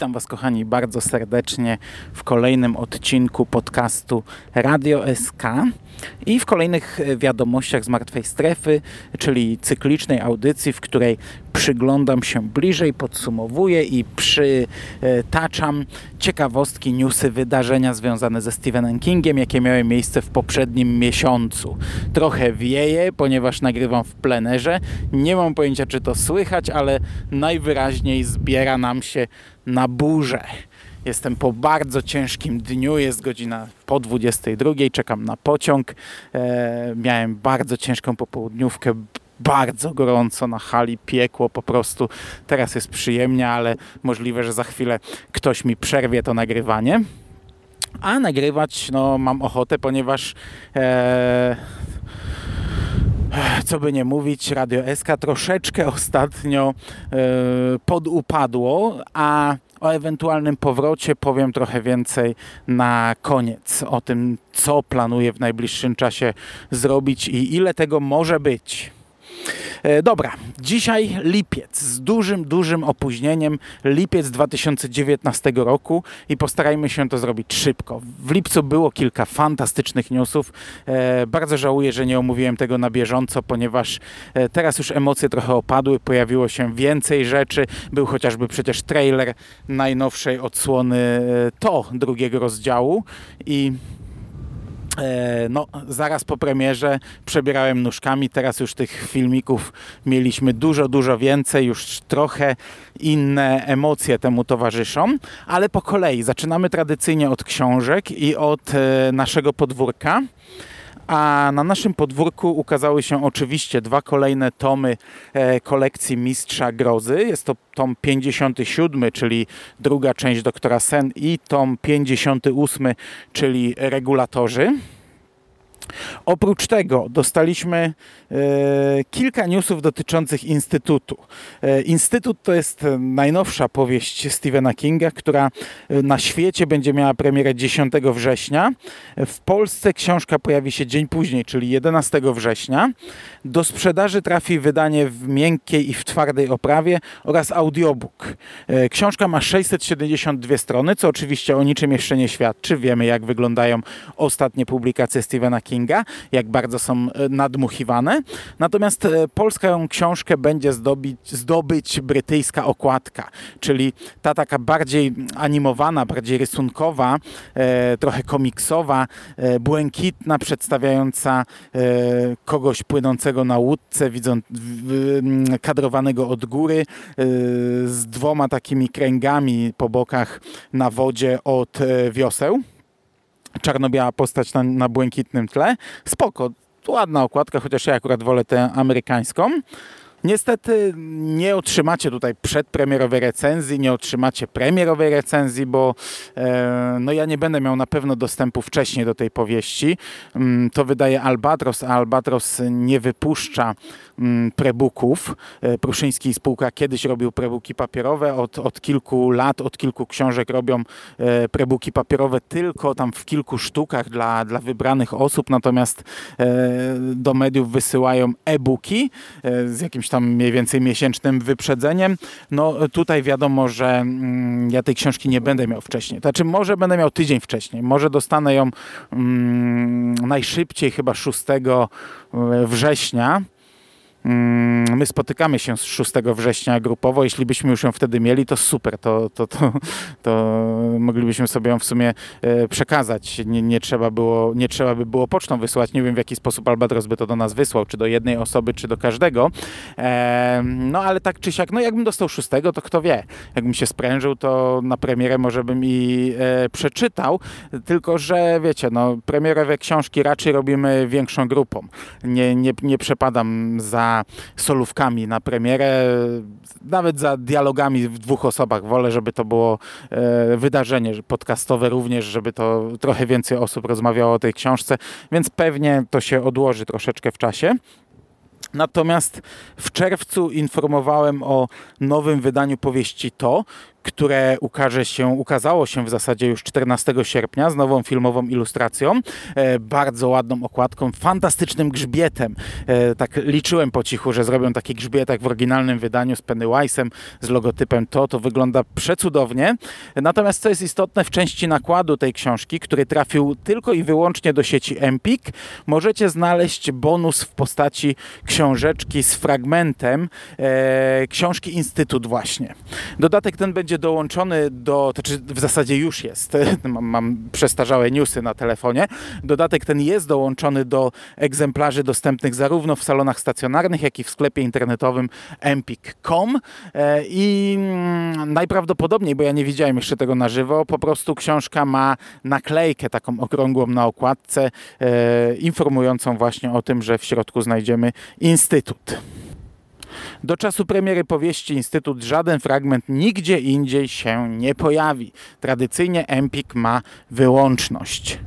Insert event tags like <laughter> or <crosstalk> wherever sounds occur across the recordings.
Witam Was, kochani, bardzo serdecznie w kolejnym odcinku podcastu Radio SK i w kolejnych wiadomościach z martwej strefy, czyli cyklicznej audycji, w której przyglądam się bliżej, podsumowuję i przytaczam ciekawostki, newsy, wydarzenia związane ze Stephenem Kingiem, jakie miały miejsce w poprzednim miesiącu. Trochę wieje, ponieważ nagrywam w plenerze. Nie mam pojęcia, czy to słychać, ale najwyraźniej zbiera nam się na burzę. Jestem po bardzo ciężkim dniu, jest godzina po 22, czekam na pociąg. E, miałem bardzo ciężką popołudniówkę, bardzo gorąco na hali, piekło po prostu. Teraz jest przyjemnie, ale możliwe, że za chwilę ktoś mi przerwie to nagrywanie. A nagrywać no, mam ochotę, ponieważ e, co by nie mówić, Radio SK troszeczkę ostatnio e, podupadło, a o ewentualnym powrocie powiem trochę więcej na koniec. O tym, co planuję w najbliższym czasie zrobić i ile tego może być. E, dobra, dzisiaj lipiec z dużym, dużym opóźnieniem. Lipiec 2019 roku i postarajmy się to zrobić szybko. W lipcu było kilka fantastycznych newsów. E, bardzo żałuję, że nie omówiłem tego na bieżąco, ponieważ e, teraz już emocje trochę opadły, pojawiło się więcej rzeczy. Był chociażby przecież trailer najnowszej odsłony to drugiego rozdziału i no, zaraz po premierze przebierałem nóżkami, teraz już tych filmików mieliśmy dużo, dużo więcej, już trochę inne emocje temu towarzyszą, ale po kolei zaczynamy tradycyjnie od książek i od e, naszego podwórka. A na naszym podwórku ukazały się oczywiście dwa kolejne tomy e, kolekcji Mistrza Grozy. Jest to tom 57, czyli druga część Doktora Sen i tom 58, czyli Regulatorzy. Oprócz tego dostaliśmy e, kilka newsów dotyczących Instytutu. E, Instytut to jest najnowsza powieść Stephena Kinga, która e, na świecie będzie miała premierę 10 września. W Polsce książka pojawi się dzień później, czyli 11 września. Do sprzedaży trafi wydanie w miękkiej i w twardej oprawie oraz audiobook. Książka ma 672 strony, co oczywiście o niczym jeszcze nie świadczy. Wiemy, jak wyglądają ostatnie publikacje Stephena Kinga, jak bardzo są e, nadmuchiwane. Natomiast e, polską książkę będzie zdobyć brytyjska okładka, czyli ta taka bardziej animowana, bardziej rysunkowa, trochę komiksowa, błękitna, przedstawiająca kogoś płynącego na łódce, widząc kadrowanego od góry z dwoma takimi kręgami po bokach na wodzie od e, wioseł. Czarno-biała postać na, na błękitnym tle. Spoko, ładna okładka, chociaż ja akurat wolę tę amerykańską. Niestety nie otrzymacie tutaj przedpremierowej recenzji, nie otrzymacie premierowej recenzji, bo e, no ja nie będę miał na pewno dostępu wcześniej do tej powieści. Mm, to wydaje Albatros, a Albatros nie wypuszcza mm, prebooków. E, Pruszyński spółka kiedyś robił prebooki papierowe, od, od kilku lat, od kilku książek robią e, prebooki papierowe tylko tam w kilku sztukach dla, dla wybranych osób, natomiast do mediów wysyłają e-booki z jakimś tam mniej więcej miesięcznym wyprzedzeniem. No tutaj wiadomo, że mm, ja tej książki nie będę miał wcześniej. Znaczy może będę miał tydzień wcześniej. Może dostanę ją mm, najszybciej chyba 6 e, września. Mm, my spotykamy się z 6 września grupowo. Jeśli byśmy już ją wtedy mieli, to super, to, to, to, to moglibyśmy sobie ją w sumie e, przekazać. Nie, nie, trzeba było, nie trzeba by było pocztą wysłać. Nie wiem, w jaki sposób Albatros by to do nas wysłał, czy do jednej osoby, czy do każdego. No ale tak czy siak, no jakbym dostał 6, to kto wie. Jakbym się sprężył, to na premierę może bym i e, przeczytał. Tylko, że wiecie, no premierowe książki raczej robimy większą grupą. Nie, nie, nie przepadam za solówkami na premierę, nawet za dialogami w dwóch osobach. Wolę, żeby to było e, wydarzenie podcastowe również, żeby to trochę więcej osób rozmawiało o tej książce, więc pewnie to się odłoży troszeczkę w czasie. Natomiast w czerwcu informowałem o nowym wydaniu powieści To, które ukaże się, ukazało się w zasadzie już 14 sierpnia z nową filmową ilustracją, e, bardzo ładną okładką, fantastycznym grzbietem. E, tak liczyłem po cichu, że zrobią taki grzbiet jak w oryginalnym wydaniu z Pennywise'em, z logotypem to, to wygląda przecudownie. Natomiast co jest istotne, w części nakładu tej książki, który trafił tylko i wyłącznie do sieci Empik, możecie znaleźć bonus w postaci książeczki z fragmentem e, książki Instytut właśnie. Dodatek ten będzie będzie dołączony do, to czy w zasadzie już jest, <laughs> mam, mam przestarzałe newsy na telefonie, dodatek ten jest dołączony do egzemplarzy dostępnych zarówno w salonach stacjonarnych, jak i w sklepie internetowym empik.com e, i mm, najprawdopodobniej, bo ja nie widziałem jeszcze tego na żywo, po prostu książka ma naklejkę taką okrągłą na okładce, e, informującą właśnie o tym, że w środku znajdziemy instytut. Do czasu premiery powieści Instytut żaden fragment nigdzie indziej się nie pojawi. Tradycyjnie Empik ma wyłączność.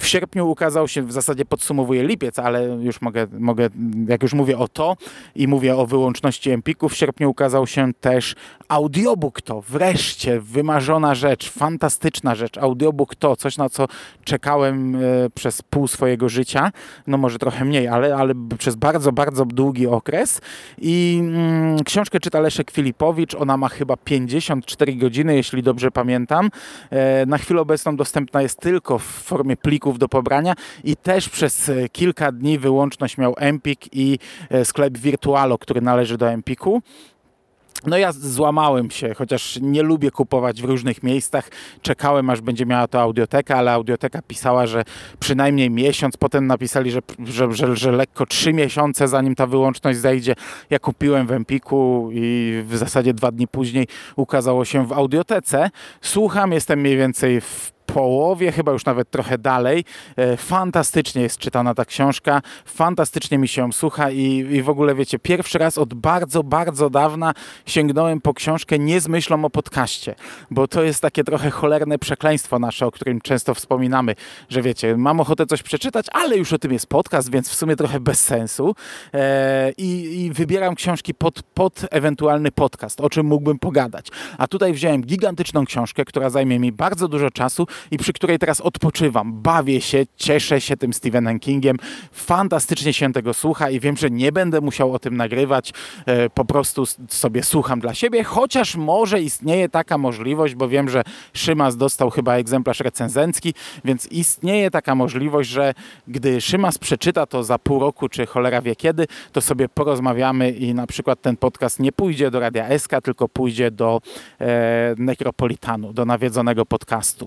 W sierpniu ukazał się, w zasadzie podsumowuje lipiec, ale już mogę, mogę, jak już mówię o to i mówię o wyłączności Empiku, w sierpniu ukazał się też audiobook to, wreszcie wymarzona rzecz, fantastyczna rzecz, audiobook to, coś na co czekałem e, przez pół swojego życia, no może trochę mniej, ale, ale przez bardzo, bardzo długi okres. I mm, książkę czyta Leszek Filipowicz, ona ma chyba 54 godziny, jeśli dobrze pamiętam. E, na chwilę obecną dostępna jest tylko w formie pliku do pobrania i też przez e, kilka dni wyłączność miał Empik i e, sklep Virtualo, który należy do Empiku. No ja złamałem się, chociaż nie lubię kupować w różnych miejscach. Czekałem, aż będzie miała to audioteka, ale audioteka pisała, że przynajmniej miesiąc. Potem napisali, że, że, że, że lekko trzy miesiące, zanim ta wyłączność zejdzie. Ja kupiłem w Empiku i w zasadzie dwa dni później ukazało się w audiotece. Słucham, jestem mniej więcej w połowie, chyba już nawet trochę dalej. E, fantastycznie jest czytana ta książka, fantastycznie mi się słucha i, i w ogóle wiecie, pierwszy raz od bardzo, bardzo dawna sięgnąłem po książkę nie z myślą o podcaście, bo to jest takie trochę cholerne przekleństwo nasze, o którym często wspominamy, że wiecie, mam ochotę coś przeczytać, ale już o tym jest podcast, więc w sumie trochę bez sensu e, i, i wybieram książki pod, pod ewentualny podcast, o czym mógłbym pogadać. A tutaj wziąłem gigantyczną książkę, która zajmie mi bardzo dużo czasu i przy której teraz odpoczywam, bawię się, cieszę się tym Stephenem Kingiem, fantastycznie się tego słucha i wiem, że nie będę musiał o tym nagrywać, e, po prostu sobie słucham dla siebie, chociaż może istnieje taka możliwość, bo wiem, że Szymas dostał chyba egzemplarz recenzencki, więc istnieje taka możliwość, że gdy Szymas przeczyta to za pół roku, czy cholera wie kiedy, to sobie porozmawiamy i na przykład ten podcast nie pójdzie do Radia SK, tylko pójdzie do e, Necropolitanu, do nawiedzonego podcastu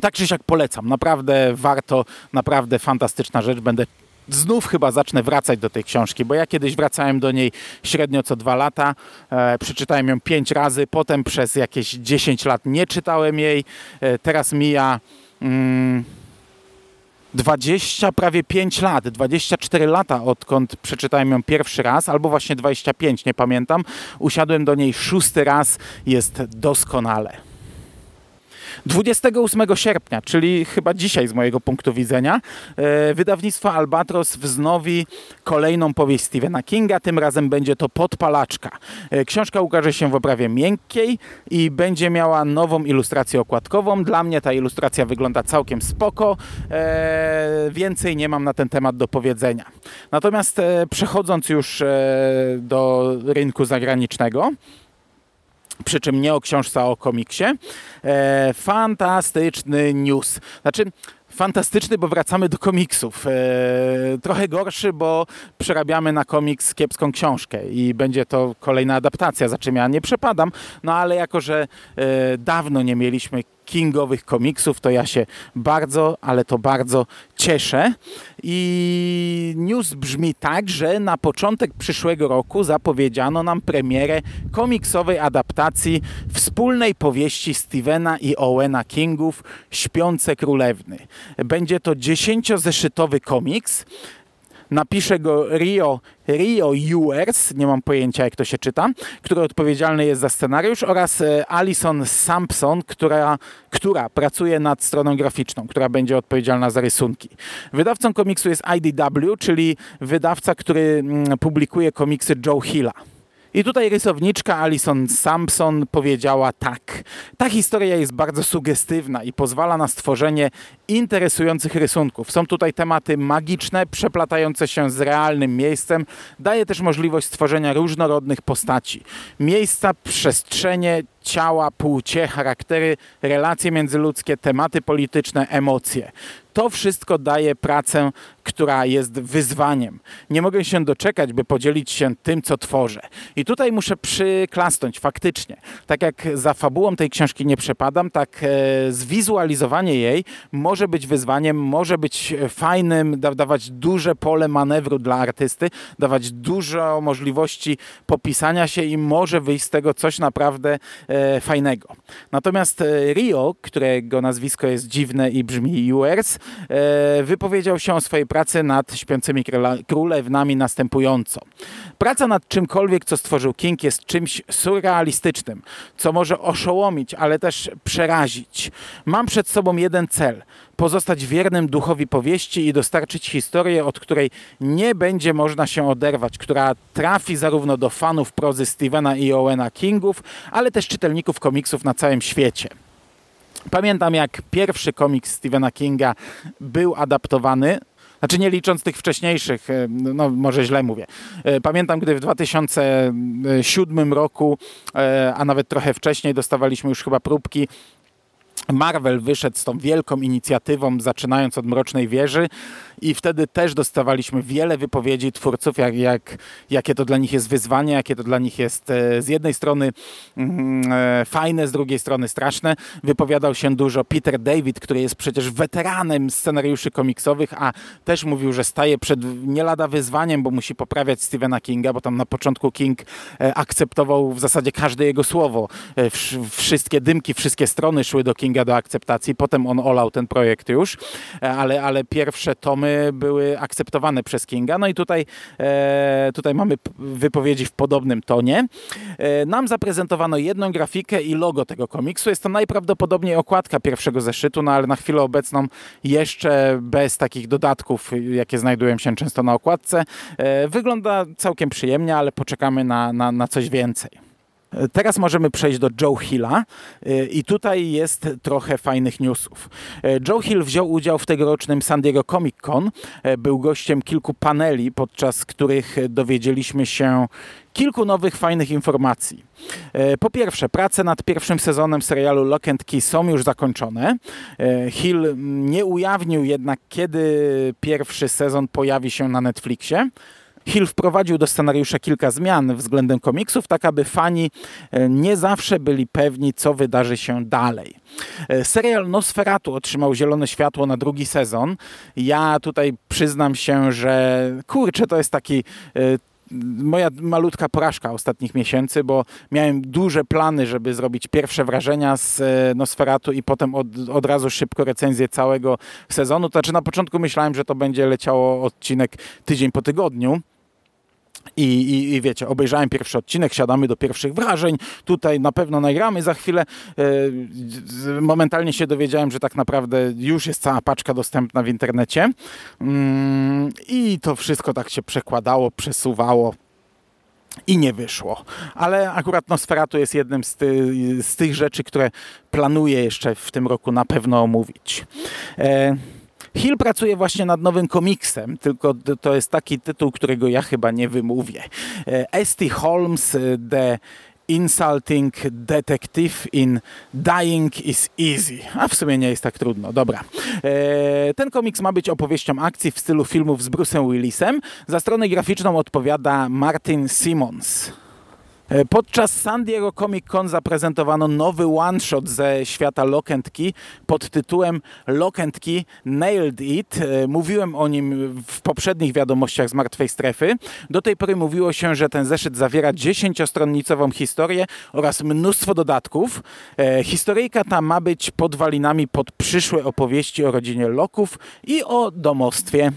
tak czy siak polecam. Naprawdę warto, naprawdę fantastyczna rzecz. Będę znów chyba zacznę wracać do tej książki, bo ja kiedyś wracałem do niej średnio co dwa lata. E, przeczytałem ją pięć razy, potem przez jakieś 10 lat nie czytałem jej. E, teraz mija. Mm, 20, prawie 5 lat, 24 lata odkąd przeczytałem ją pierwszy raz, albo właśnie 25, nie pamiętam. Usiadłem do niej szósty raz, jest doskonale. 28 sierpnia, czyli chyba dzisiaj z mojego punktu widzenia, e, wydawnictwo Albatros wznowi kolejną powieść Stephena Kinga. Tym razem będzie to Podpalaczka. E, książka ukaże się w oprawie miękkiej i będzie miała nową ilustrację okładkową. Dla mnie ta ilustracja wygląda całkiem spoko. E, więcej nie mam na ten temat do powiedzenia. Natomiast przechodząc już do rynku zagranicznego, przy czym nie o książce, a o komiksie. E, fantastyczny news. Znaczy, fantastyczny, bo wracamy do komiksów. E, trochę gorszy, bo przerabiamy na komiks kiepską książkę i będzie to kolejna adaptacja, za czym ja nie przepadam. No ale jako, że e, dawno nie mieliśmy kingowych komiksów, to ja się bardzo, ale to bardzo cieszę. I news brzmi tak, że na początek przyszłego roku zapowiedziano nam premierę komiksowej adaptacji wspólnej powieści Stevena i Owena Kingów Śpiące Królewny. Będzie to dziesięciozeszytowy komiks, napisze go Rio, Rio Ewers, nie mam pojęcia jak to się czyta, który odpowiedzialny jest za scenariusz oraz e, Alison Sampson, która, która pracuje nad stroną graficzną, która będzie odpowiedzialna za rysunki. Wydawcą komiksu jest IDW, czyli wydawca, który mm, publikuje komiksy Joe Hilla. I tutaj rysowniczka Alison Sampson powiedziała tak. Ta historia jest bardzo sugestywna i pozwala na stworzenie interesujących rysunków. Są tutaj tematy magiczne, przeplatające się z realnym miejscem. Daje też możliwość stworzenia różnorodnych postaci. Miejsca, przestrzenie, ciała, płcie, charaktery, relacje międzyludzkie, tematy polityczne, emocje. To wszystko daje pracę, która jest wyzwaniem. Nie mogę się doczekać, by podzielić się tym, co tworzę. I tutaj muszę przyklasnąć faktycznie. Tak jak za fabułą tej książki nie przepadam, tak e, zwizualizowanie jej może być wyzwaniem, może być fajnym, da, dawać duże pole manewru dla artysty, dawać dużo możliwości popisania się i może wyjść z tego coś naprawdę e, fajnego. Natomiast e, Rio, którego nazwisko jest dziwne i brzmi Ewers, E, wypowiedział się o swojej pracy nad Śpiącymi Królewnami następująco. Praca nad czymkolwiek, co stworzył King jest czymś surrealistycznym, co może oszołomić, ale też przerazić. Mam przed sobą jeden cel – pozostać wiernym duchowi powieści i dostarczyć historię, od której nie będzie można się oderwać, która trafi zarówno do fanów prozy Stephena i Owena Kingów, ale też czytelników komiksów na całym świecie. Pamiętam jak pierwszy komiks Stephena Kinga był adaptowany znaczy nie licząc tych wcześniejszych, e, no może źle mówię. E, pamiętam, gdy w 2007 roku, e, a nawet trochę wcześniej dostawaliśmy już chyba próbki Marvel wyszedł z tą wielką inicjatywą, zaczynając od Mrocznej Wieży i wtedy też dostawaliśmy wiele wypowiedzi twórców, jak, jak, jakie to dla nich jest wyzwanie, jakie to dla nich jest e, z jednej strony mm, e, fajne, z drugiej strony straszne. Wypowiadał się dużo Peter David, który jest przecież weteranem scenariuszy komiksowych, a też mówił, że staje przed nie lada wyzwaniem, bo musi poprawiać Stephena Kinga, bo tam na początku King e, akceptował w zasadzie każde jego słowo. Wszystkie dymki, wszystkie strony szły do Kinga do akceptacji. Potem on olał ten projekt już, ale, ale pierwsze tomy były akceptowane przez Kinga. No i tutaj, e, tutaj mamy wypowiedzi w podobnym tonie. E, nam zaprezentowano jedną grafikę i logo tego komiksu. Jest to najprawdopodobniej okładka pierwszego zeszytu, no ale na chwilę obecną jeszcze bez takich dodatków, jakie znajdują się często na okładce. E, wygląda całkiem przyjemnie, ale poczekamy na, na, na coś więcej. Teraz możemy przejść do Joe Hilla y, i tutaj jest trochę fajnych newsów. Y, Joe Hill wziął udział w tegorocznym San Diego Comic Con. Y, był gościem kilku paneli, podczas których dowiedzieliśmy się kilku nowych, fajnych informacji. Po pierwsze, prace nad pierwszym sezonem serialu Lock and Key są już zakończone. Hill nie ujawnił jednak, kiedy pierwszy sezon pojawi się na Netflixie. Hill wprowadził do scenariusza kilka zmian względem komiksów, tak aby fani e, nie zawsze byli pewni, co wydarzy się dalej. E, serial Nosferatu otrzymał zielone światło na drugi sezon. Ja tutaj przyznam się, że kurczę, to jest taki e, moja malutka porażka ostatnich miesięcy, bo miałem duże plany, żeby zrobić pierwsze wrażenia z Nosferatu i potem od, od razu szybko recenzję całego sezonu. To znaczy na początku myślałem, że to będzie leciało odcinek tydzień po tygodniu. I, i, I, wiecie, obejrzałem pierwszy odcinek, siadamy do pierwszych wrażeń. Tutaj na pewno nagramy za chwilę. E, momentalnie się dowiedziałem, że tak naprawdę już jest cała paczka dostępna w internecie. Mm, I to wszystko tak się przekładało, przesuwało. I nie wyszło. Ale akurat Nosferatu jest jednym z, ty, z tych rzeczy, które planuję jeszcze w tym roku na pewno omówić. E, Hill pracuje właśnie nad nowym komiksem, tylko to jest taki tytuł, którego ja chyba nie wymówię. E, Esty Holmes, e, The Insulting Detective in Dying is Easy. A w sumie nie jest tak trudno. Dobra. E, ten komiks ma być opowieścią akcji w stylu filmów z Bruce'em Willisem. Za stronę graficzną odpowiada Martin Simmons. E, podczas San Diego Comic Con zaprezentowano nowy one-shot ze świata Lock pod tytułem Lock Nailed It. E, mówiłem o nim w poprzednich wiadomościach z Martwej Strefy. Do tej pory mówiło się, że ten zeszyt zawiera dziesięciostronnicową historię oraz mnóstwo dodatków. E, historyjka ta ma być podwalinami pod przyszłe opowieści o rodzinie Loków i o domostwie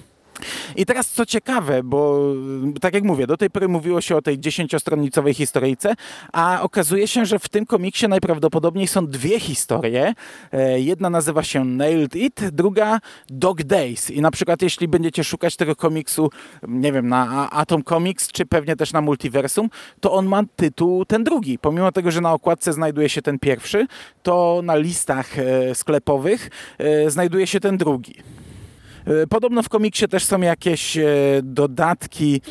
i teraz co ciekawe, bo tak jak mówię, do tej pory mówiło się o tej dziesięciostronnicowej historyjce, a okazuje się, że w tym komiksie najprawdopodobniej są dwie historie. E, jedna nazywa się Nailed It, druga Dog Days. I na przykład jeśli będziecie szukać tego komiksu, nie wiem, na Atom Comics, czy pewnie też na Multiversum, to on ma tytuł ten drugi. Pomimo tego, że na okładce znajduje się ten pierwszy, to na listach e, sklepowych e, znajduje się ten drugi. E, podobno w komiksie też są jakieś e, dodatki,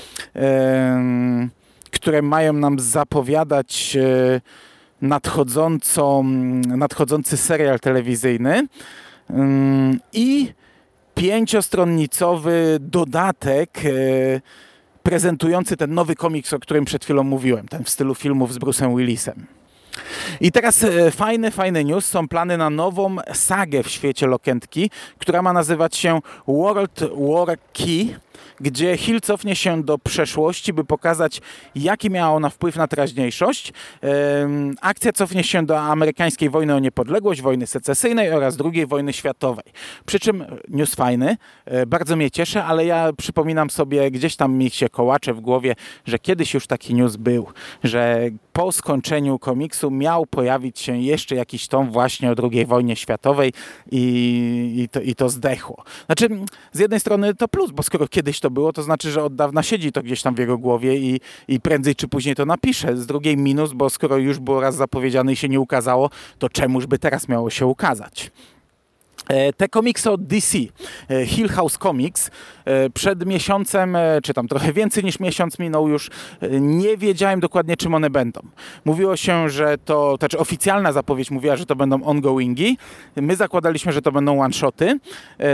które mają nam zapowiadać e, nadchodzącą, nadchodzący serial telewizyjny i pięciostronnicowy dodatek prezentujący ten nowy komiks, o którym przed chwilą mówiłem, ten w stylu filmów z Bruce'em Willisem. I teraz e, fajny, fajny news. Są plany na nową sagę w świecie Lokentki, która ma nazywać się World War Key gdzie Hill cofnie się do przeszłości, by pokazać, jaki miała ona wpływ na teraźniejszość. Akcja cofnie się do amerykańskiej wojny o niepodległość, wojny secesyjnej oraz II wojny światowej. Przy czym news fajny, e, bardzo mnie cieszy, ale ja przypominam sobie, gdzieś tam mi się kołacze w głowie, że kiedyś już taki news był, że po skończeniu komiksu miał pojawić się jeszcze jakiś tom właśnie o II wojnie światowej i, i, to, i to zdechło. Znaczy, z jednej strony to plus, bo skoro kiedyś to to było, to znaczy, że od dawna siedzi to gdzieś tam w jego głowie i, i prędzej czy później to napisze. Z drugiej minus, bo skoro już było raz zapowiedziane i się nie ukazało, to czemuż by teraz miało się ukazać? E, te komiksy od DC, e, Hill House Comics, e, przed miesiącem, czy tam trochę więcej niż miesiąc minął już, nie wiedziałem dokładnie czym one będą. Mówiło się, że to, znaczy oficjalna zapowiedź mówiła, że to będą ongoingi. My zakładaliśmy, że to będą one-shoty.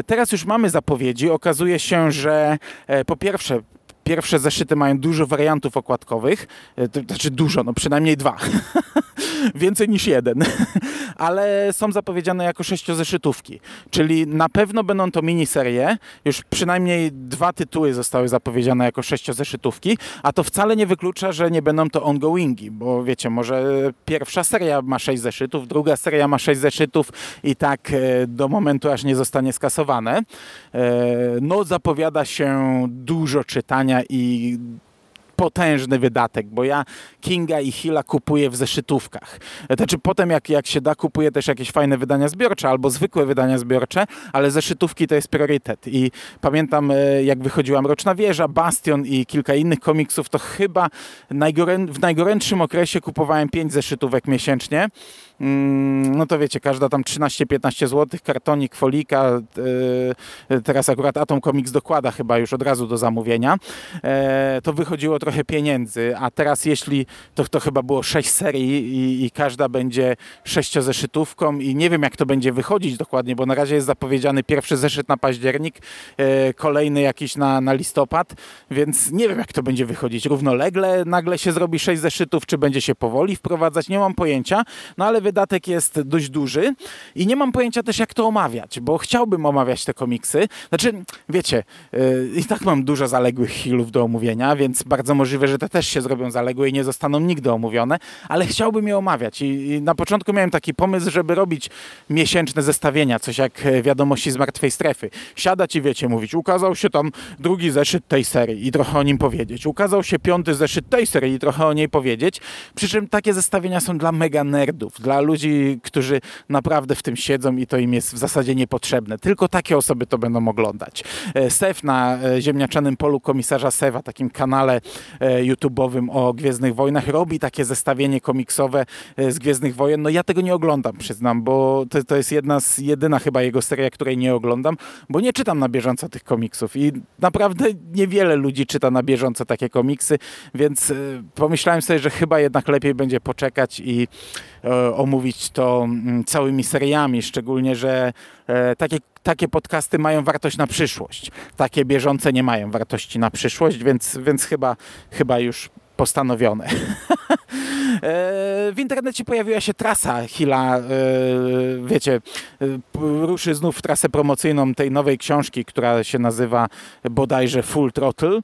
Teraz już mamy zapowiedzi. Okazuje się, że po pierwsze Pierwsze zeszyty mają dużo wariantów okładkowych, e, to znaczy dużo, no przynajmniej dwa. <laughs> Więcej niż jeden. <laughs> Ale są zapowiedziane jako sześciozeszytówki. Czyli na pewno będą to miniserie. Już przynajmniej dwa tytuły zostały zapowiedziane jako sześciozeszytówki, a to wcale nie wyklucza, że nie będą to ongoingi, bo wiecie, może pierwsza seria ma sześć zeszytów, druga seria ma sześć zeszytów i tak e, do momentu, aż nie zostanie skasowane. E, no zapowiada się dużo czytania i potężny wydatek, bo ja Kinga i Hilla kupuję w zeszytówkach. Znaczy potem jak, jak się da, kupuję też jakieś fajne wydania zbiorcze albo zwykłe wydania zbiorcze, ale zeszytówki to jest priorytet. I pamiętam e, jak wychodziła Mroczna Wieża, Bastion i kilka innych komiksów, to chyba najgorę, w najgorętszym okresie kupowałem pięć zeszytówek miesięcznie no to wiecie, każda tam 13-15 zł, kartonik, folika, e, teraz akurat Atom Comics dokłada chyba już od razu do zamówienia, e, to wychodziło trochę pieniędzy, a teraz jeśli, to, to chyba było 6 serii i, i każda będzie sześciozeszytówką i nie wiem jak to będzie wychodzić dokładnie, bo na razie jest zapowiedziany pierwszy zeszyt na październik, e, kolejny jakiś na, na listopad, więc nie wiem jak to będzie wychodzić. Równolegle nagle się zrobi 6 zeszytów, czy będzie się powoli wprowadzać, nie mam pojęcia, no ale wydatek jest dość duży i nie mam pojęcia też jak to omawiać, bo chciałbym omawiać te komiksy. Znaczy, wiecie, yy, i tak mam dużo zaległych chwilów do omówienia, więc bardzo możliwe, że te też się zrobią zaległe i nie zostaną nigdy omówione, ale chciałbym je omawiać i, i na początku miałem taki pomysł, żeby robić miesięczne zestawienia, coś jak e, wiadomości z martwej strefy. Siadać i wiecie, mówić, ukazał się tam drugi zeszyt tej serii i trochę o nim powiedzieć. Ukazał się piąty zeszyt tej serii i trochę o niej powiedzieć. Przy czym takie zestawienia są dla mega nerdów, dla dla ludzi, którzy naprawdę w tym siedzą i to im jest w zasadzie niepotrzebne. Tylko takie osoby to będą oglądać. E, Sef na e, ziemniaczanym polu komisarza Sewa, takim kanale e, YouTube'owym o Gwiezdnych Wojnach, robi takie zestawienie komiksowe z Gwiezdnych Wojen. No ja tego nie oglądam, przyznam, bo to, to jest jedna z, jedyna chyba jego seria, której nie oglądam, bo nie czytam na bieżąco tych komiksów i naprawdę niewiele ludzi czyta na bieżąco takie komiksy, więc pomyślałem sobie, że chyba jednak lepiej będzie poczekać i omówić to mm, całymi seriami, szczególnie, że takie takie podcasty mają wartość na przyszłość. Takie bieżące nie mają wartości na przyszłość, więc, więc chyba, chyba już postanowione. <laughs> E, w internecie pojawiła się trasa Hila, e, wiecie, e, ruszy znów trasę promocyjną tej nowej książki, która się nazywa bodajże Full Throttle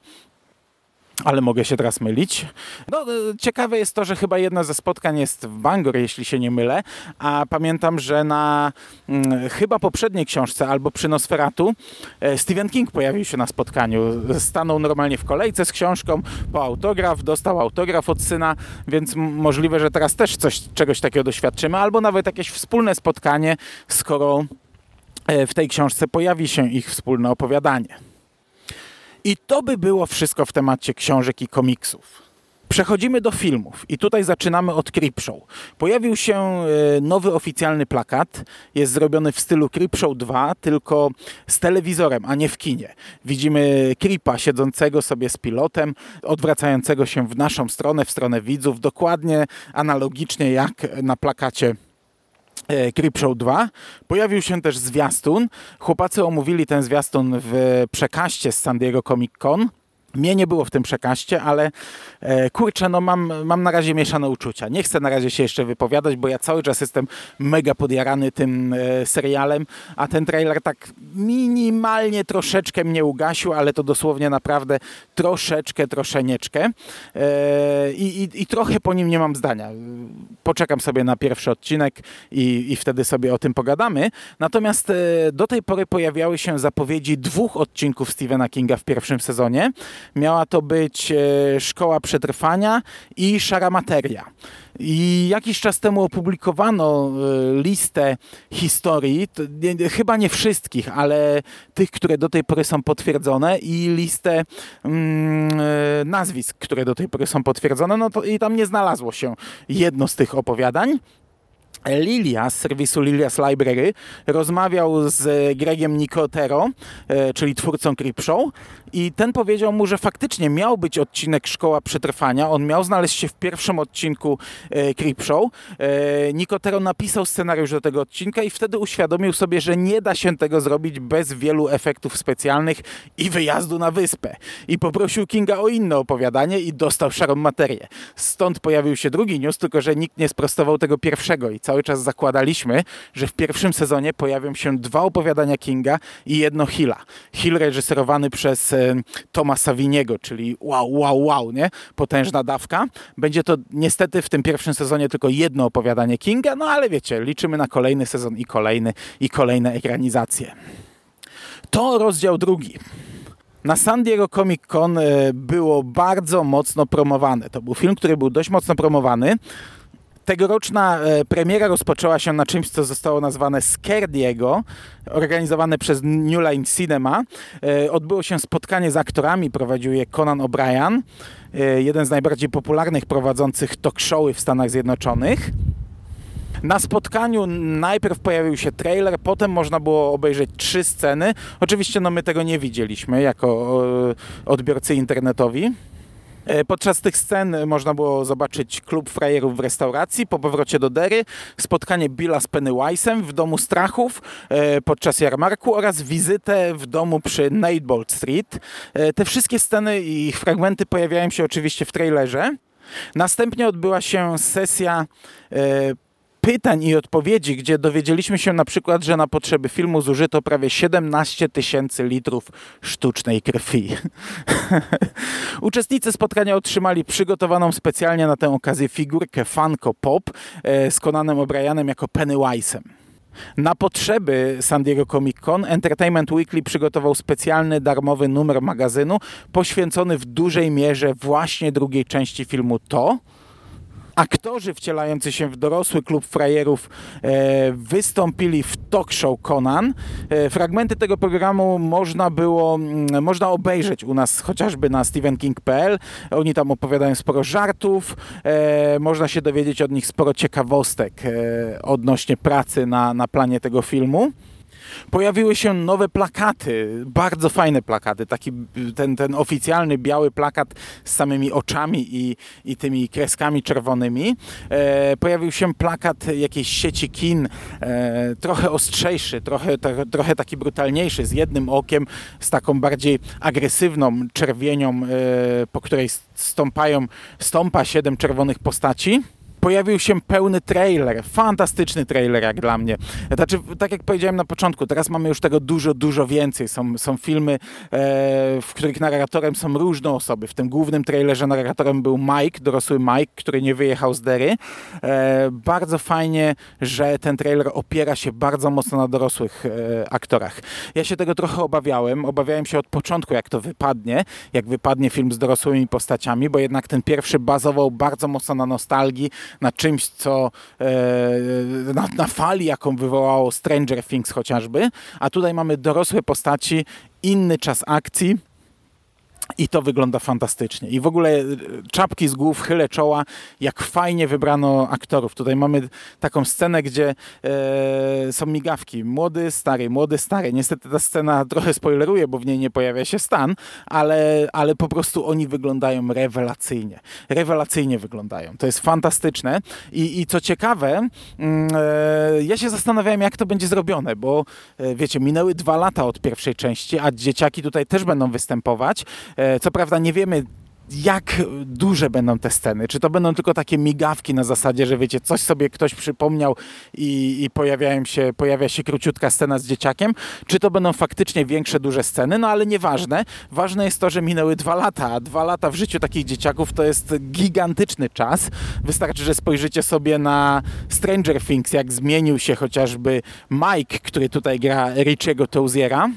ale mogę się teraz mylić. No, e, ciekawe jest to, że chyba jedno ze spotkań jest w Bangor, jeśli się nie mylę, a pamiętam, że na hmm, chyba poprzedniej książce albo przy Nosferatu e, Stephen King pojawił się na spotkaniu. Stanął normalnie w kolejce z książką po autograf, dostał autograf od syna, więc możliwe, że teraz też coś, czegoś takiego doświadczymy, albo nawet jakieś wspólne spotkanie, skoro e, w tej książce pojawi się ich wspólne opowiadanie. I to by było wszystko w temacie książek i komiksów. Przechodzimy do filmów i tutaj zaczynamy od Creepshow. Pojawił się e, nowy oficjalny plakat. Jest zrobiony w stylu Creepshow 2, tylko z telewizorem, a nie w kinie. Widzimy Creepa siedzącego sobie z pilotem, odwracającego się w naszą stronę, w stronę widzów, dokładnie analogicznie jak na plakacie E, Creepshow 2. Pojawił się też zwiastun. Chłopacy omówili ten zwiastun w przekaście z San Diego Comic Con. Mnie nie było w tym przekaście, ale e, kurczę, no mam, mam na razie mieszane uczucia. Nie chcę na razie się jeszcze wypowiadać, bo ja cały czas jestem mega podjarany tym e, serialem, a ten trailer tak minimalnie troszeczkę mnie ugasił, ale to dosłownie naprawdę troszeczkę, troszeczkę. E, i, I trochę po nim nie mam zdania. Poczekam sobie na pierwszy odcinek i, i wtedy sobie o tym pogadamy. Natomiast e, do tej pory pojawiały się zapowiedzi dwóch odcinków Stephena Kinga w pierwszym sezonie. Miała to być e, Szkoła Przetrwania i Szara Materia. I jakiś czas temu opublikowano e, listę historii, chyba nie wszystkich, ale tych, które do tej pory są potwierdzone i listę mm, e, nazwisk, które do tej pory są potwierdzone, no to i tam nie znalazło się jedno z tych opowiadań. Lilia z serwisu Lilia's Library rozmawiał z Gregiem Nicotero, e, czyli twórcą Creepshow i ten powiedział mu, że faktycznie miał być odcinek Szkoła Przetrwania. On miał znaleźć się w pierwszym odcinku e, Creepshow. E, Nicotero napisał scenariusz do tego odcinka i wtedy uświadomił sobie, że nie da się tego zrobić bez wielu efektów specjalnych i wyjazdu na wyspę. I poprosił Kinga o inne opowiadanie i dostał szarą materię. Stąd pojawił się drugi news, tylko że nikt nie sprostował tego pierwszego i cały czas zakładaliśmy, że w pierwszym sezonie pojawią się dwa opowiadania Kinga i jedno Hilla. Hill reżyserowany przez e, Toma Saviniego, czyli wow, wow, wow, nie? Potężna dawka. Będzie to niestety w tym pierwszym sezonie tylko jedno opowiadanie Kinga, no ale wiecie, liczymy na kolejny sezon i kolejny i kolejne ekranizacje. To rozdział drugi. Na San Diego Comic Con e, było bardzo mocno promowane. To był film, który był dość mocno promowany. Tegoroczna e, premiera rozpoczęła się na czymś, co zostało nazwane Scardiego, organizowane przez New Line Cinema. E, odbyło się spotkanie z aktorami, prowadził je Conan O'Brien, e, jeden z najbardziej popularnych prowadzących talk showy w Stanach Zjednoczonych. Na spotkaniu najpierw pojawił się trailer, potem można było obejrzeć trzy sceny. Oczywiście no, my tego nie widzieliśmy jako odbiorcy internetowi. E, podczas tych scen można było zobaczyć klub frajerów w restauracji, po powrocie do Dery, spotkanie Billa z Pennywise'em w domu strachów e, podczas jarmarku oraz wizytę w domu przy Nightbolt Street. E, te wszystkie sceny i ich fragmenty pojawiają się oczywiście w trailerze. Następnie odbyła się sesja pytań i odpowiedzi, gdzie dowiedzieliśmy się na przykład, że na potrzeby filmu zużyto prawie 17 tysięcy litrów sztucznej krwi. <laughs> Uczestnicy spotkania otrzymali przygotowaną specjalnie na tę okazję figurkę Funko Pop e, z Conanem O'Brienem jako Pennywise'em. Na potrzeby San Diego Comic Con Entertainment Weekly przygotował specjalny darmowy numer magazynu poświęcony w dużej mierze właśnie drugiej części filmu To, aktorzy wcielający się w dorosły klub frajerów e, wystąpili w talk show Conan. E, fragmenty tego programu można było, mm, można obejrzeć u nas chociażby na stephenking.pl. Oni tam opowiadają sporo żartów, e, można się dowiedzieć od nich sporo ciekawostek odnośnie pracy na, na planie tego filmu. Pojawiły się nowe plakaty, bardzo fajne plakaty, taki ten, ten oficjalny biały plakat z samymi oczami i, i tymi kreskami czerwonymi. E, pojawił się plakat jakiejś sieci kin, e, trochę ostrzejszy, trochę, trochę, trochę taki brutalniejszy, z jednym okiem, z taką bardziej agresywną czerwienią, e, po której stąpają, stąpa siedem czerwonych postaci pojawił się pełny trailer, fantastyczny trailer jak dla mnie. Znaczy, tak jak powiedziałem na początku, teraz mamy już tego dużo, dużo więcej. Są, są filmy, e, w których narratorem są różne osoby. W tym głównym trailerze narratorem był Mike, dorosły Mike, który nie wyjechał z Dery. E, bardzo fajnie, że ten trailer opiera się bardzo mocno na dorosłych e, aktorach. Ja się tego trochę obawiałem. Obawiałem się od początku, jak to wypadnie, jak wypadnie film z dorosłymi postaciami, bo jednak ten pierwszy bazował bardzo mocno na nostalgii, na czymś, co e, na, na fali, jaką wywołało Stranger Things chociażby, a tutaj mamy dorosłe postaci, inny czas akcji i to wygląda fantastycznie. I w ogóle e, czapki z głów, chylę czoła, jak fajnie wybrano aktorów. Tutaj mamy taką scenę, gdzie e, są migawki. Młody, stary, młody, stary. Niestety ta scena <laughs> trochę spoileruje, bo w niej nie pojawia się Stan, ale, ale po prostu oni wyglądają rewelacyjnie. Rewelacyjnie wyglądają. To jest fantastyczne. I, i co ciekawe, mm, e, ja się zastanawiałem, jak to będzie zrobione, bo e, wiecie, minęły dwa lata od pierwszej części, a dzieciaki tutaj też będą występować. E, co prawda nie wiemy, jak duże będą te sceny. Czy to będą tylko takie migawki na zasadzie, że wiecie, coś sobie ktoś przypomniał i, i pojawiają się, pojawia się króciutka scena z dzieciakiem, czy to będą faktycznie większe, duże sceny, no ale nieważne. Ważne jest to, że minęły dwa lata, dwa lata w życiu takich dzieciaków to jest gigantyczny czas. Wystarczy, że spojrzycie sobie na Stranger Things, jak zmienił się chociażby Mike, który tutaj gra Richiego Touziera.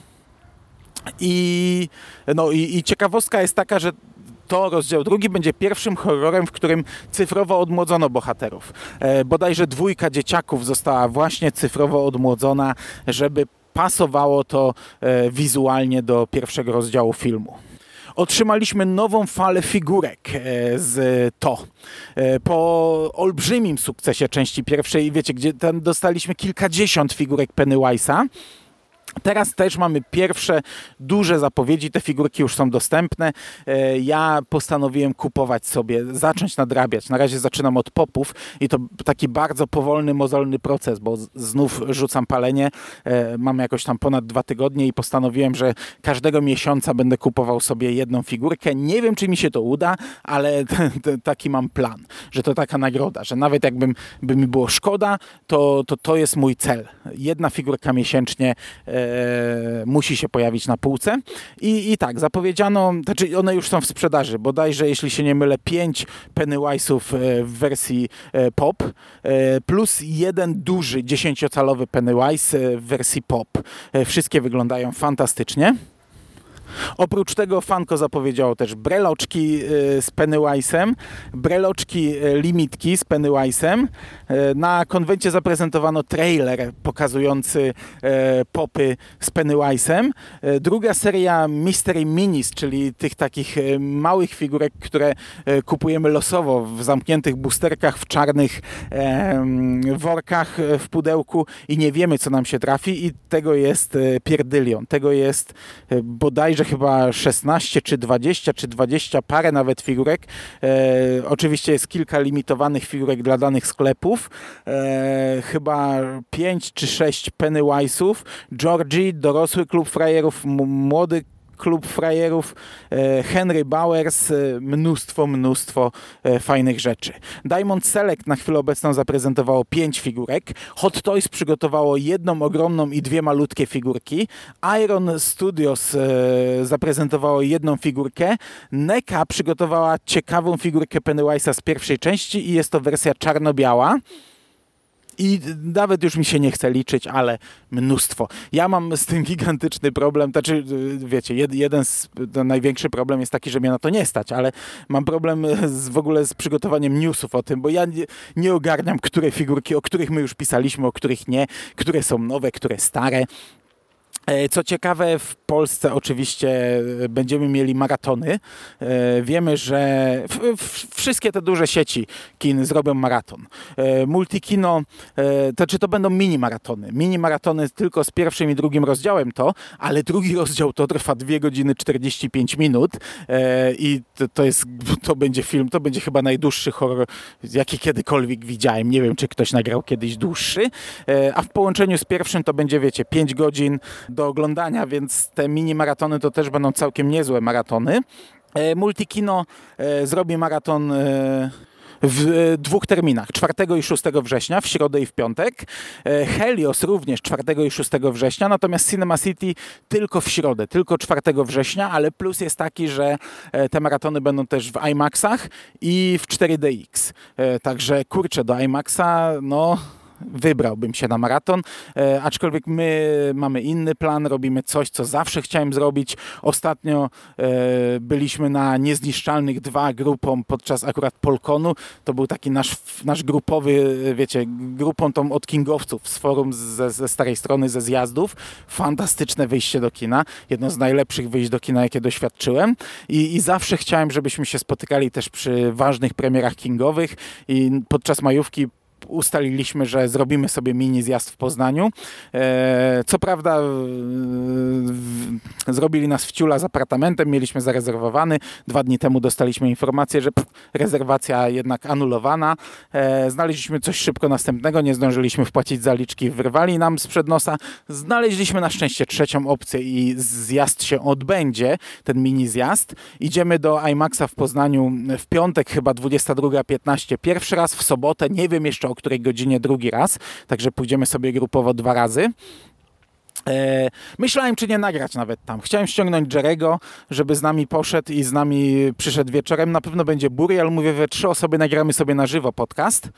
I, no, i, i ciekawostka jest taka, że to rozdział drugi będzie pierwszym horrorem, w którym cyfrowo odmłodzono bohaterów. E, bodajże dwójka dzieciaków została właśnie cyfrowo odmłodzona, żeby pasowało to e, wizualnie do pierwszego rozdziału filmu. Otrzymaliśmy nową falę figurek e, z to. E, po olbrzymim sukcesie części pierwszej, wiecie, gdzie tam dostaliśmy kilkadziesiąt figurek Pennywise'a, Teraz też mamy pierwsze duże zapowiedzi, te figurki już są dostępne. E, ja postanowiłem kupować sobie, zacząć nadrabiać. Na razie zaczynam od popów i to taki bardzo powolny, mozolny proces, bo znów rzucam palenie. E, mam jakoś tam ponad dwa tygodnie i postanowiłem, że każdego miesiąca będę kupował sobie jedną figurkę. Nie wiem, czy mi się to uda, ale <laughs> taki mam plan, że to taka nagroda, że nawet jakbym by mi było szkoda, to, to to jest mój cel. Jedna figurka miesięcznie e, musi się pojawić na półce. I, I tak, zapowiedziano, znaczy one już są w sprzedaży, bodajże, jeśli się nie mylę, 5 Pennywise'ów e, w wersji e, pop, plus jeden duży 10-calowy Pennywise w wersji pop. Wszystkie wyglądają fantastycznie. Oprócz tego Fanko zapowiedziało też breloczki y, z Pennywise'em, breloczki y, limitki z Pennywise'em. Y, na konwencie zaprezentowano trailer pokazujący popy z Pennywise'em. Druga seria Mystery Minis, czyli tych takich małych figurek, które kupujemy losowo w zamkniętych boosterkach, w czarnych workach w pudełku i nie wiemy, co nam się trafi i tego jest pierdylion. Tego jest bodajże chyba 16 czy 20 czy 20 parę nawet figurek. E, oczywiście jest kilka limitowanych figurek dla danych sklepów. E, chyba 5 czy 6 Pennywise'ów. Georgie, dorosły klub frajerów, młody klub frajerów, e, Henry Bowers, e, mnóstwo, mnóstwo e, fajnych rzeczy. Diamond Select na chwilę obecną zaprezentowało pięć figurek, Hot Toys przygotowało jedną ogromną i dwie malutkie figurki, Iron Studios zaprezentowało jedną figurkę, NECA przygotowała ciekawą figurkę Pennywise'a z pierwszej części i jest to wersja czarno-biała. I nawet już mi się nie chce liczyć, ale mnóstwo. Ja mam z tym gigantyczny problem, znaczy wiecie, jeden z, największy problem jest taki, że mnie na to nie stać, ale mam problem z, w ogóle z przygotowaniem newsów o tym, bo ja nie, nie ogarniam, które figurki, o których my już pisaliśmy, o których nie, które są nowe, które stare. E, co ciekawe, w Polsce oczywiście e, będziemy mieli maratony. E, wiemy, że wszystkie te duże sieci kin zrobią maraton. Multikino, to czy to będą mini maratony? Mini maratony tylko z pierwszym i drugim rozdziałem to, ale drugi rozdział to trwa 2 godziny 45 minut i to jest, to będzie film, to będzie chyba najdłuższy horror, jaki kiedykolwiek widziałem. Nie wiem, czy ktoś nagrał kiedyś dłuższy, a w połączeniu z pierwszym to będzie, wiecie, 5 godzin do oglądania, więc te mini maratony to też będą całkiem niezłe maratony. E, Multikino e, zrobi maraton e, w dwóch terminach, 4 i 6 września, w środę i w piątek. Helios również 4 i 6 września, natomiast Cinema City tylko w środę, tylko 4 września, ale plus jest taki, że te maratony będą też w IMAXach i w 4DX. Także kurczę, do IMAXa, no wybrałbym się na maraton, e, aczkolwiek my mamy inny plan, robimy coś, co zawsze chciałem zrobić. Ostatnio e, byliśmy na Niezniszczalnych dwa grupą podczas akurat Polkonu. To był taki nasz, nasz grupowy, wiecie, grupą tą od kingowców z forum ze, ze starej strony, ze zjazdów. Fantastyczne wyjście do kina. Jedno z najlepszych wyjść do kina, jakie doświadczyłem. I, i zawsze chciałem, żebyśmy się spotykali też przy ważnych premierach kingowych i podczas majówki ustaliliśmy, że zrobimy sobie mini zjazd w Poznaniu. E, co prawda zrobili nas wciula z apartamentem, mieliśmy zarezerwowany. Dwa dni temu dostaliśmy informację, że pff, rezerwacja jednak anulowana. E, znaleźliśmy coś szybko następnego, nie zdążyliśmy wpłacić zaliczki, wyrwali nam sprzed nosa. Znaleźliśmy na szczęście trzecią opcję i zjazd się odbędzie, ten mini zjazd. Idziemy do IMAXa w Poznaniu w piątek, chyba 22.15. Pierwszy raz w sobotę, nie wiem jeszcze o której godzinie drugi raz, także pójdziemy sobie grupowo dwa razy. E, myślałem, czy nie nagrać nawet tam. Chciałem ściągnąć Jerego, żeby z nami poszedł i z nami przyszedł wieczorem. Na pewno będzie Burial. Mówię, we trzy osoby nagramy sobie na żywo podcast.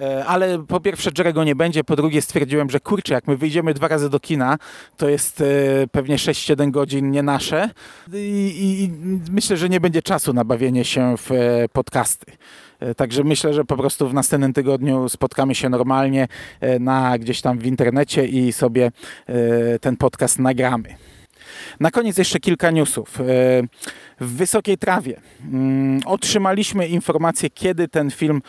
E, ale po pierwsze Jerego nie będzie, po drugie stwierdziłem, że kurczę, jak my wyjdziemy dwa razy do kina, to jest e, pewnie 6-7 godzin nie nasze I, i, myślę, że nie będzie czasu na bawienie się w podcasty. Także myślę, że po prostu w następnym tygodniu spotkamy się normalnie na gdzieś tam w internecie i sobie ten podcast nagramy. Na koniec jeszcze kilka newsów. W Wysokiej Trawie mm, otrzymaliśmy informację, kiedy ten film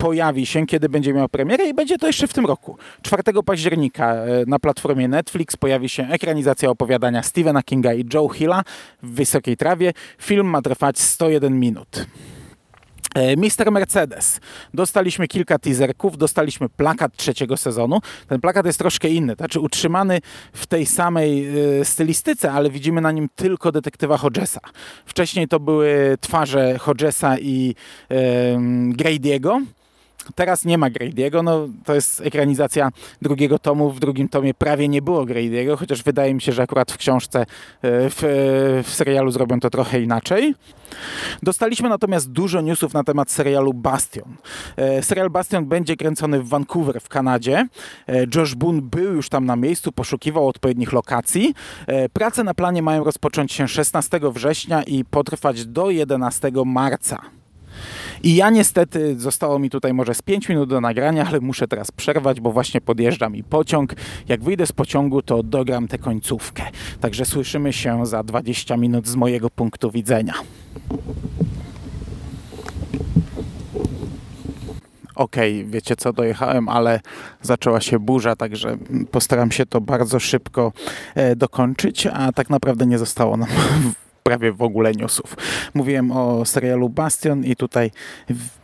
pojawi się, kiedy będzie miał premierę i będzie to jeszcze w tym roku. 4 października e, na platformie Netflix pojawi się ekranizacja opowiadania Stephena Kinga i Joe Hilla w Wysokiej Trawie. Film ma trwać 101 minut. E, Mister Mercedes. Dostaliśmy kilka teaserków, dostaliśmy plakat trzeciego sezonu. Ten plakat jest troszkę inny, znaczy utrzymany w tej samej e, stylistyce, ale widzimy na nim tylko detektywa Hodgesa. Wcześniej to były twarze Hodgesa i e, Grady'ego. Teraz nie ma Grady'ego, no to jest ekranizacja drugiego tomu. W drugim tomie prawie nie było Grady'ego, chociaż wydaje mi się, że akurat w książce, e, w, e, w serialu zrobią to trochę inaczej. Dostaliśmy natomiast dużo newsów na temat serialu Bastion. E, serial Bastion będzie kręcony w Vancouver w Kanadzie. Josh Boone był już tam na miejscu, poszukiwał odpowiednich lokacji. Prace na planie mają rozpocząć się 16 września i potrwać do 11 marca. I ja niestety, zostało mi tutaj może z 5 minut do nagrania, ale muszę teraz przerwać, bo właśnie podjeżdża mi pociąg. Jak wyjdę z pociągu, to dogram tę końcówkę. Także słyszymy się za 20 minut z mojego punktu widzenia. okej, okay, wiecie co, dojechałem, ale zaczęła się burza, także postaram się to bardzo szybko e, dokończyć, a tak naprawdę nie zostało nam prawie w ogóle newsów. Mówiłem o serialu Bastion i tutaj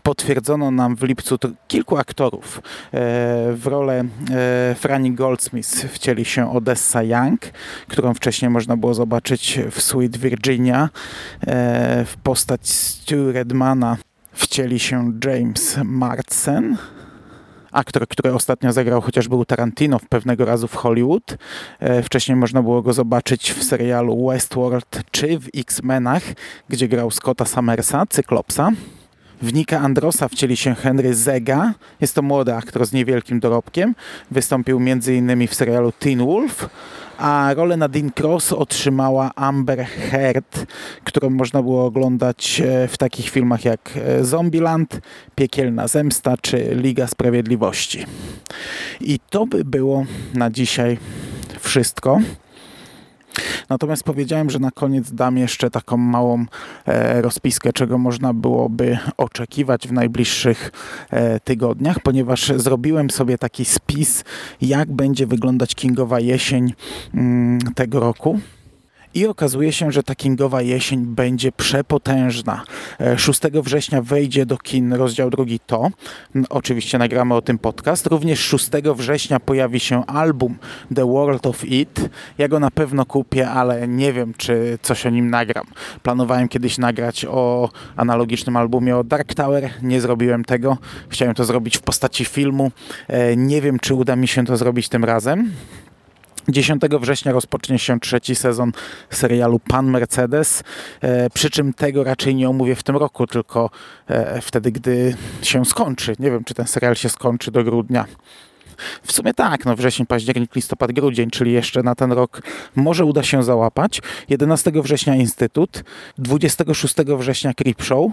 potwierdzono nam w lipcu kilku aktorów. E, w rolę e, Franny Goldsmith wcieli się Odessa Young, którą wcześniej można było zobaczyć w Sweet Virginia. E, w postać Stu Redmana wcieli się James Martsen aktor, który ostatnio zagrał chociażby u Tarantino pewnego razu w Hollywood. E, wcześniej można było go zobaczyć w serialu Westworld czy w X-Menach, gdzie grał Scotta Summersa, Cyklopsa. W Nika Androsa wcieli się Henry Zega. Jest to młody aktor z niewielkim dorobkiem. Wystąpił m.in. w serialu Teen Wolf, a rolę Nadine Cross otrzymała Amber Heard, którą można było oglądać e, w takich filmach jak e, Zombieland, Piekielna Zemsta czy Liga Sprawiedliwości. I to by było na dzisiaj wszystko. Natomiast powiedziałem, że na koniec dam jeszcze taką małą e, rozpiskę, czego można byłoby oczekiwać w najbliższych e, tygodniach, ponieważ zrobiłem sobie taki spis, jak będzie wyglądać Kingowa jesień mm, tego roku. I okazuje się, że ta kingowa jesień będzie przepotężna. 6 e, września wejdzie do kin rozdział drugi To. Oczywiście nagramy o tym podcast. Również 6 września pojawi się album The World of It. Ja go na pewno kupię, ale nie wiem, czy coś o nim nagram. Planowałem kiedyś nagrać o analogicznym albumie o Dark Tower. Nie zrobiłem tego. Chciałem to zrobić w postaci filmu. E, nie wiem, czy uda mi się to zrobić tym razem. 10 września rozpocznie się trzeci sezon serialu Pan Mercedes, e, przy czym tego raczej nie omówię w tym roku, tylko e, wtedy, gdy się skończy. Nie wiem, czy ten serial się skończy do grudnia. W sumie tak, no wrzesień, październik, listopad, grudzień, czyli jeszcze na ten rok może uda się załapać. 11 września Instytut, 26 września Creepshow,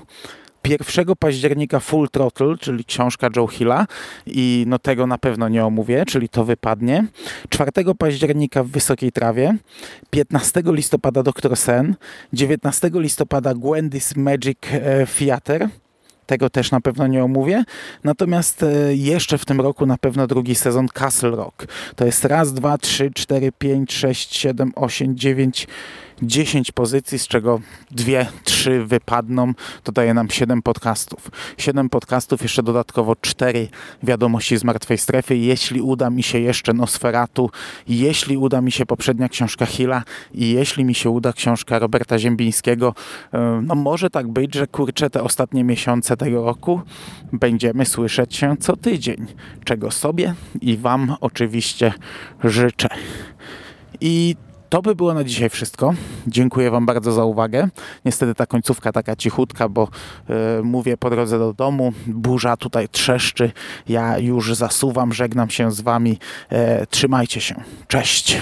1 października Full Throttle, czyli książka Joe Hilla i no tego na pewno nie omówię, czyli to wypadnie. 4 października w Wysokiej Trawie, 15 listopada Dr. Sen, 19 listopada Gwendy's Magic e, Theater, tego też na pewno nie omówię. Natomiast e, jeszcze w tym roku na pewno drugi sezon Castle Rock. To jest raz, dwa, trzy, cztery, pięć, sześć, siedem, osiem, dziewięć, 10 pozycji, z czego 2, 3 wypadną, to daje nam 7 podcastów. 7 podcastów, jeszcze dodatkowo 4 wiadomości z martwej strefy. Jeśli uda mi się jeszcze Nosferatu, jeśli uda mi się poprzednia książka Hilla i jeśli mi się uda książka Roberta Ziembińskiego, e, no może tak być, że kurczę te ostatnie miesiące tego roku będziemy słyszeć się co tydzień, czego sobie i Wam oczywiście życzę. I to by było na dzisiaj wszystko. Dziękuję Wam bardzo za uwagę. Niestety ta końcówka taka cichutka, bo yy, mówię po drodze do domu. Burza tutaj trzeszczy. Ja już zasuwam, żegnam się z Wami. Yy, trzymajcie się. Cześć.